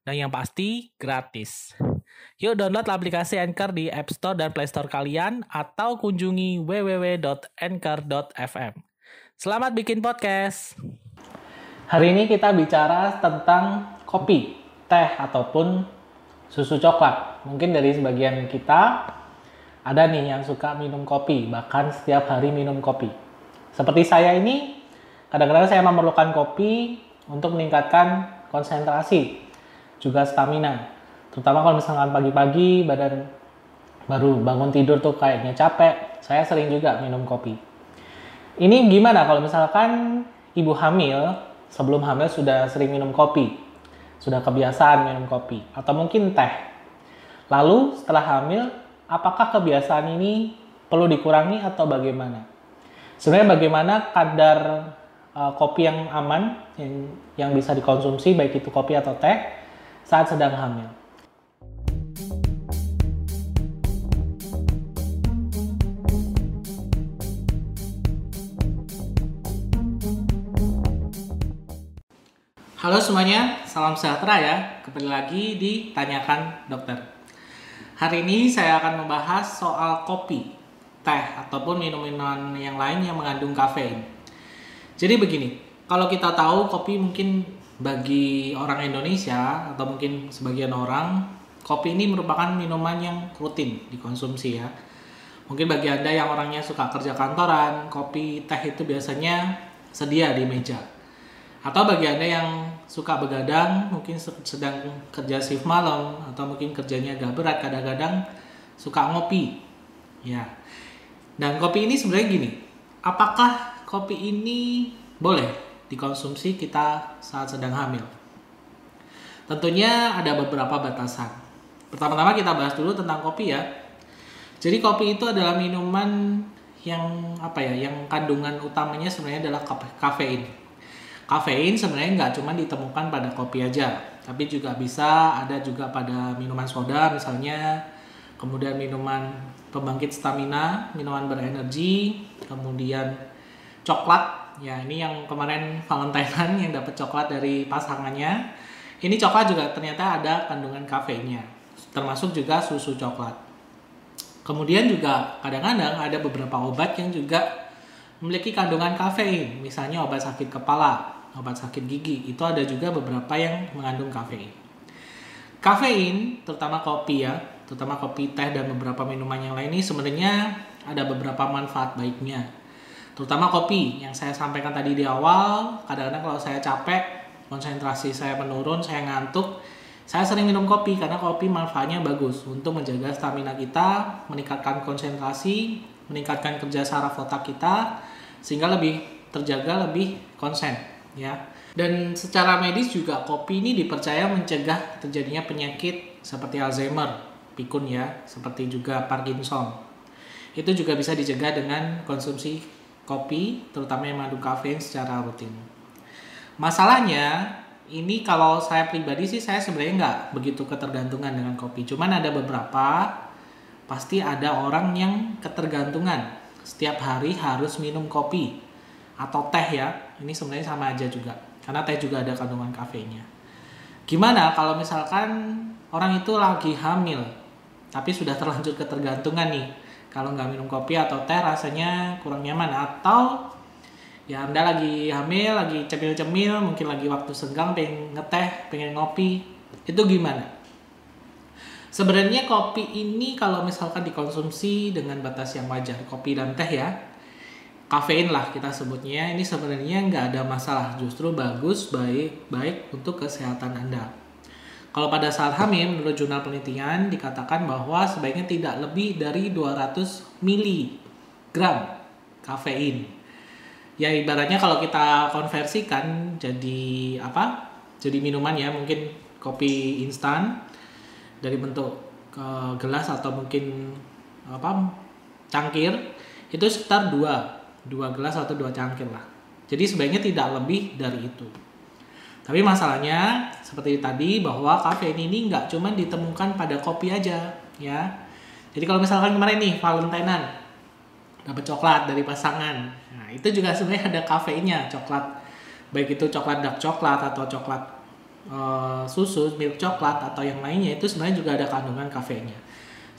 Dan yang pasti, gratis. Yuk download aplikasi Anchor di App Store dan Play Store kalian atau kunjungi www.anchor.fm. Selamat bikin podcast. Hari ini kita bicara tentang kopi, teh ataupun susu coklat. Mungkin dari sebagian kita ada nih yang suka minum kopi, bahkan setiap hari minum kopi. Seperti saya ini, kadang-kadang saya memerlukan kopi untuk meningkatkan konsentrasi, juga stamina. Terutama kalau misalkan pagi-pagi badan baru bangun tidur tuh kayaknya capek, saya sering juga minum kopi. Ini gimana kalau misalkan ibu hamil sebelum hamil sudah sering minum kopi, sudah kebiasaan minum kopi, atau mungkin teh. Lalu setelah hamil, apakah kebiasaan ini perlu dikurangi atau bagaimana? Sebenarnya bagaimana kadar uh, kopi yang aman yang, yang bisa dikonsumsi baik itu kopi atau teh saat sedang hamil? Halo semuanya, salam sejahtera ya. Kembali lagi di Tanyakan Dokter. Hari ini saya akan membahas soal kopi, teh, ataupun minum-minuman yang lain yang mengandung kafein. Jadi begini, kalau kita tahu kopi mungkin bagi orang Indonesia atau mungkin sebagian orang, kopi ini merupakan minuman yang rutin dikonsumsi ya. Mungkin bagi Anda yang orangnya suka kerja kantoran, kopi, teh itu biasanya sedia di meja atau bagi Anda yang suka begadang, mungkin sedang kerja shift malam atau mungkin kerjanya agak berat, kadang-kadang suka ngopi. Ya. Dan kopi ini sebenarnya gini, apakah kopi ini boleh dikonsumsi kita saat sedang hamil? Tentunya ada beberapa batasan. Pertama-tama kita bahas dulu tentang kopi ya. Jadi kopi itu adalah minuman yang apa ya, yang kandungan utamanya sebenarnya adalah kafein Kafein sebenarnya nggak cuma ditemukan pada kopi aja, tapi juga bisa ada juga pada minuman soda misalnya, kemudian minuman pembangkit stamina, minuman berenergi, kemudian coklat. Ya ini yang kemarin Valentinean yang dapat coklat dari pasangannya. Ini coklat juga ternyata ada kandungan kafeinnya, termasuk juga susu coklat. Kemudian juga kadang-kadang ada beberapa obat yang juga memiliki kandungan kafein, misalnya obat sakit kepala, obat sakit gigi itu ada juga beberapa yang mengandung kafein. Kafein, terutama kopi ya, terutama kopi, teh dan beberapa minuman yang lain ini sebenarnya ada beberapa manfaat baiknya. Terutama kopi yang saya sampaikan tadi di awal, kadang-kadang kalau saya capek, konsentrasi saya menurun, saya ngantuk, saya sering minum kopi karena kopi manfaatnya bagus untuk menjaga stamina kita, meningkatkan konsentrasi, meningkatkan kerja saraf otak kita sehingga lebih terjaga, lebih konsen ya. Dan secara medis juga kopi ini dipercaya mencegah terjadinya penyakit seperti Alzheimer, pikun ya, seperti juga Parkinson. Itu juga bisa dicegah dengan konsumsi kopi, terutama yang mengandung kafein secara rutin. Masalahnya, ini kalau saya pribadi sih saya sebenarnya nggak begitu ketergantungan dengan kopi. Cuman ada beberapa, pasti ada orang yang ketergantungan. Setiap hari harus minum kopi atau teh ya ini sebenarnya sama aja juga karena teh juga ada kandungan kafeinnya gimana kalau misalkan orang itu lagi hamil tapi sudah terlanjur ketergantungan nih kalau nggak minum kopi atau teh rasanya kurang nyaman. Atau ya anda lagi hamil lagi cemil-cemil mungkin lagi waktu senggang pengen ngeteh pengen ngopi. Itu gimana? Sebenarnya kopi ini kalau misalkan dikonsumsi dengan batas yang wajar kopi dan teh ya kafein lah kita sebutnya. Ini sebenarnya nggak ada masalah justru bagus baik baik untuk kesehatan anda kalau pada saat hamil menurut jurnal penelitian dikatakan bahwa sebaiknya tidak lebih dari 200 mg kafein. Ya ibaratnya kalau kita konversikan jadi apa? Jadi minuman ya mungkin kopi instan dari bentuk uh, gelas atau mungkin apa cangkir itu sekitar dua dua gelas atau dua cangkir lah. Jadi sebaiknya tidak lebih dari itu tapi masalahnya seperti tadi bahwa kafein ini nggak cuma ditemukan pada kopi aja ya jadi kalau misalkan kemarin nih Valentinean dapat coklat dari pasangan nah itu juga sebenarnya ada kafeinnya coklat baik itu coklat dark coklat atau coklat uh, susu milk coklat atau yang lainnya itu sebenarnya juga ada kandungan kafeinnya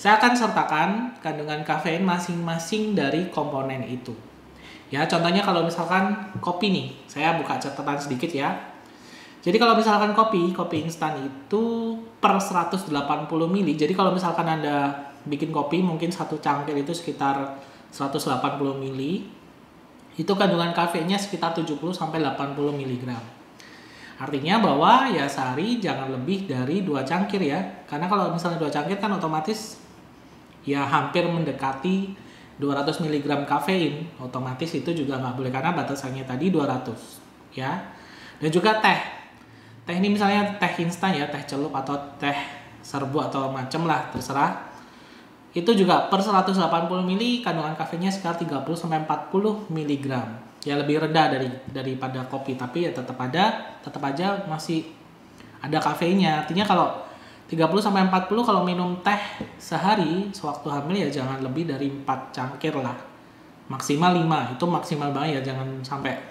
saya akan sertakan kandungan kafein masing-masing dari komponen itu. Ya, contohnya kalau misalkan kopi nih, saya buka catatan sedikit ya. Jadi kalau misalkan kopi, kopi instan itu per 180 ml. Jadi kalau misalkan Anda bikin kopi mungkin satu cangkir itu sekitar 180 ml. Itu kandungan kafeinnya sekitar 70 sampai 80 mg. Artinya bahwa ya sehari jangan lebih dari dua cangkir ya. Karena kalau misalnya dua cangkir kan otomatis ya hampir mendekati 200 mg kafein otomatis itu juga nggak boleh karena batasannya tadi 200 ya dan juga teh teh ini misalnya teh instan ya teh celup atau teh serbu atau macem lah terserah. Itu juga per 180 ml kandungan kafeinnya sekitar 30 sampai 40 mg ya lebih rendah dari daripada kopi tapi ya tetap ada tetap aja masih ada kafeinnya. Artinya kalau 30 sampai 40 kalau minum teh sehari sewaktu hamil ya jangan lebih dari 4 cangkir lah. Maksimal 5, itu maksimal banget ya jangan sampai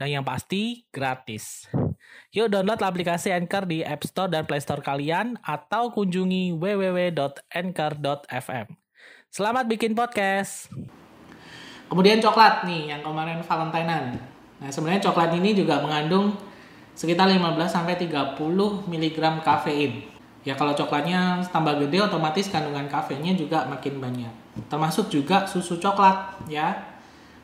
Dan yang pasti, gratis. Yuk download aplikasi Anchor di App Store dan Play Store kalian atau kunjungi www.anchor.fm. Selamat bikin podcast. Kemudian coklat nih yang kemarin Valentinean. Nah, sebenarnya coklat ini juga mengandung sekitar 15 sampai 30 mg kafein. Ya kalau coklatnya tambah gede otomatis kandungan kafeinnya juga makin banyak. Termasuk juga susu coklat ya.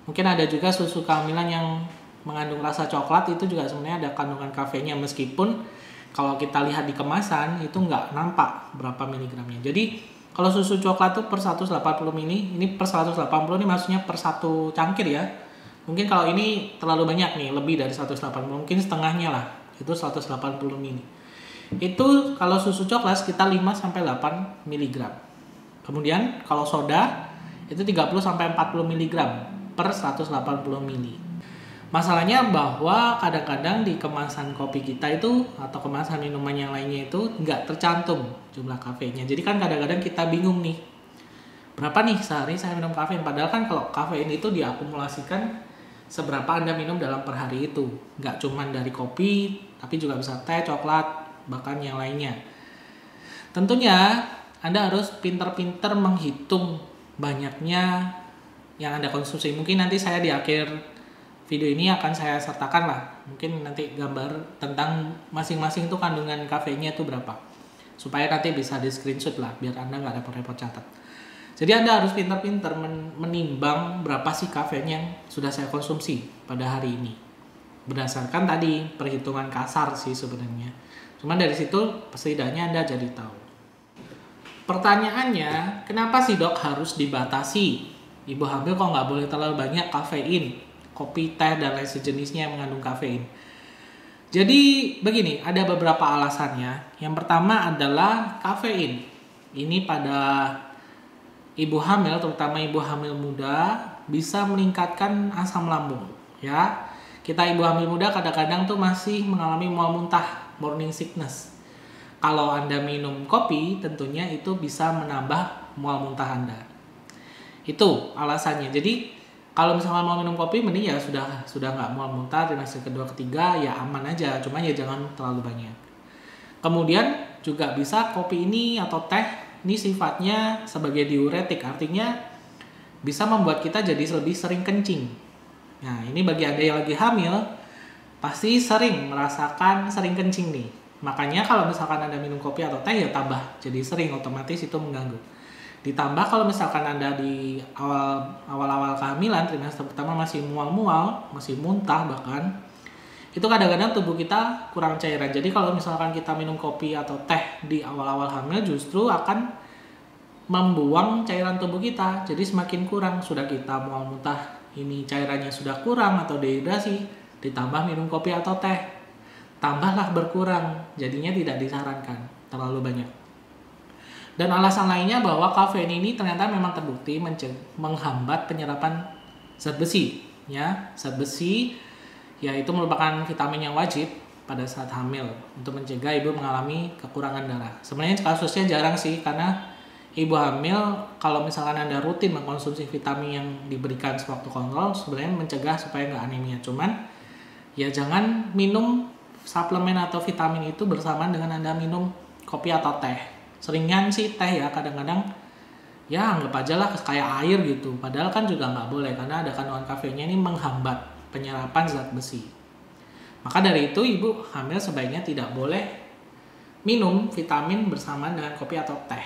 Mungkin ada juga susu kehamilan yang mengandung rasa coklat itu juga sebenarnya ada kandungan kafeinnya meskipun kalau kita lihat di kemasan itu nggak nampak berapa miligramnya. Jadi kalau susu coklat itu per 180 mili, ini per 180 ini maksudnya per satu cangkir ya Mungkin kalau ini terlalu banyak nih, lebih dari 180, mungkin setengahnya lah. Itu 180 mili. Itu kalau susu coklat sekitar 5 sampai 8 mg. Kemudian kalau soda itu 30 sampai 40 mg per 180 mili. Masalahnya bahwa kadang-kadang di kemasan kopi kita itu atau kemasan minuman yang lainnya itu nggak tercantum jumlah kafeinnya. Jadi kan kadang-kadang kita bingung nih berapa nih sehari saya minum kafein. Padahal kan kalau kafein itu diakumulasikan seberapa Anda minum dalam per hari itu. Nggak cuma dari kopi, tapi juga bisa teh, coklat, bahkan yang lainnya. Tentunya Anda harus pinter-pinter menghitung banyaknya yang Anda konsumsi. Mungkin nanti saya di akhir video ini akan saya sertakan lah. Mungkin nanti gambar tentang masing-masing itu kandungan kafeinnya itu berapa. Supaya nanti bisa di screenshot lah, biar Anda nggak repot-repot catat. Jadi Anda harus pintar-pintar menimbang berapa sih kafein yang sudah saya konsumsi pada hari ini. Berdasarkan tadi perhitungan kasar sih sebenarnya. Cuma dari situ setidaknya Anda jadi tahu. Pertanyaannya, kenapa sih dok harus dibatasi? Ibu hamil kok nggak boleh terlalu banyak kafein, kopi, teh, dan lain sejenisnya yang mengandung kafein. Jadi begini, ada beberapa alasannya. Yang pertama adalah kafein. Ini pada ibu hamil terutama ibu hamil muda bisa meningkatkan asam lambung ya kita ibu hamil muda kadang-kadang tuh masih mengalami mual muntah morning sickness kalau anda minum kopi tentunya itu bisa menambah mual muntah anda itu alasannya jadi kalau misalnya mau minum kopi mending ya sudah sudah nggak mual muntah trimester kedua ketiga ya aman aja cuma ya jangan terlalu banyak kemudian juga bisa kopi ini atau teh ini sifatnya sebagai diuretik, artinya bisa membuat kita jadi lebih sering kencing. Nah, ini bagi Anda yang lagi hamil, pasti sering merasakan sering kencing nih. Makanya kalau misalkan Anda minum kopi atau teh ya tambah jadi sering otomatis itu mengganggu. Ditambah kalau misalkan Anda di awal awal-awal kehamilan trimester pertama masih mual-mual, masih muntah bahkan itu kadang-kadang tubuh kita kurang cairan. Jadi kalau misalkan kita minum kopi atau teh di awal-awal hamil justru akan membuang cairan tubuh kita. Jadi semakin kurang sudah kita mual muntah ini cairannya sudah kurang atau dehidrasi, ditambah minum kopi atau teh, tambahlah berkurang. Jadinya tidak disarankan terlalu banyak. Dan alasan lainnya bahwa kafein ini ternyata memang terbukti menghambat penyerapan zat besi, ya. Zat besi ya itu merupakan vitamin yang wajib pada saat hamil untuk mencegah ibu mengalami kekurangan darah. Sebenarnya kasusnya jarang sih karena ibu hamil kalau misalkan anda rutin mengkonsumsi vitamin yang diberikan sewaktu kontrol sebenarnya mencegah supaya nggak anemia. Cuman ya jangan minum suplemen atau vitamin itu bersamaan dengan anda minum kopi atau teh. Seringan sih teh ya kadang-kadang ya anggap aja lah kayak air gitu. Padahal kan juga nggak boleh karena ada kandungan kafeinnya ini menghambat penyerapan zat besi. Maka dari itu ibu hamil sebaiknya tidak boleh minum vitamin bersamaan dengan kopi atau teh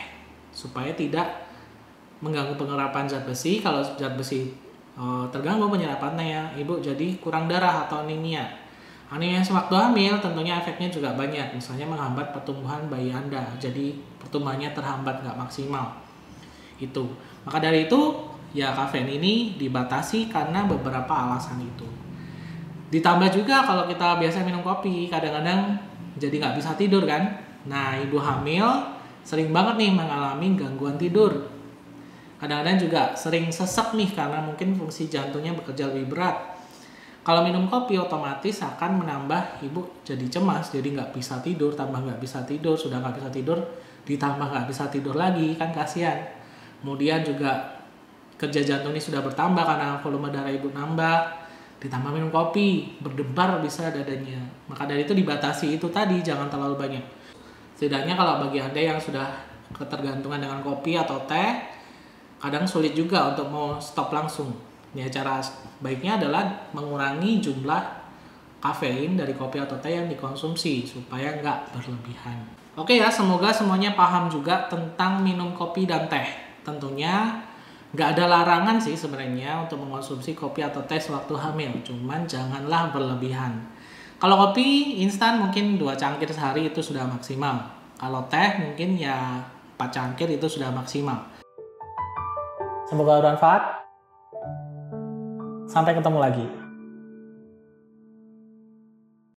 supaya tidak mengganggu penyerapan zat besi. Kalau zat besi e, terganggu penyerapannya ya ibu jadi kurang darah atau anemia. Anemia sewaktu hamil tentunya efeknya juga banyak, misalnya menghambat pertumbuhan bayi Anda, jadi pertumbuhannya terhambat nggak maksimal. Itu. Maka dari itu ya kafein ini dibatasi karena beberapa alasan itu. Ditambah juga kalau kita biasa minum kopi, kadang-kadang jadi nggak bisa tidur kan. Nah, ibu hamil sering banget nih mengalami gangguan tidur. Kadang-kadang juga sering sesek nih karena mungkin fungsi jantungnya bekerja lebih berat. Kalau minum kopi otomatis akan menambah ibu jadi cemas, jadi nggak bisa tidur, tambah nggak bisa tidur, sudah nggak bisa tidur, ditambah nggak bisa tidur lagi, kan kasihan. Kemudian juga kerja jantung ini sudah bertambah karena volume darah ibu nambah ditambah minum kopi berdebar bisa dadanya. Maka dari itu dibatasi itu tadi jangan terlalu banyak. Setidaknya kalau bagi anda yang sudah ketergantungan dengan kopi atau teh kadang sulit juga untuk mau stop langsung ya cara baiknya adalah mengurangi jumlah kafein dari kopi atau teh yang dikonsumsi supaya nggak berlebihan. Oke ya semoga semuanya paham juga tentang minum kopi dan teh. Tentunya nggak ada larangan sih sebenarnya untuk mengkonsumsi kopi atau teh waktu hamil. Cuman janganlah berlebihan. Kalau kopi instan mungkin dua cangkir sehari itu sudah maksimal. Kalau teh mungkin ya 4 cangkir itu sudah maksimal. Semoga bermanfaat sampai ketemu lagi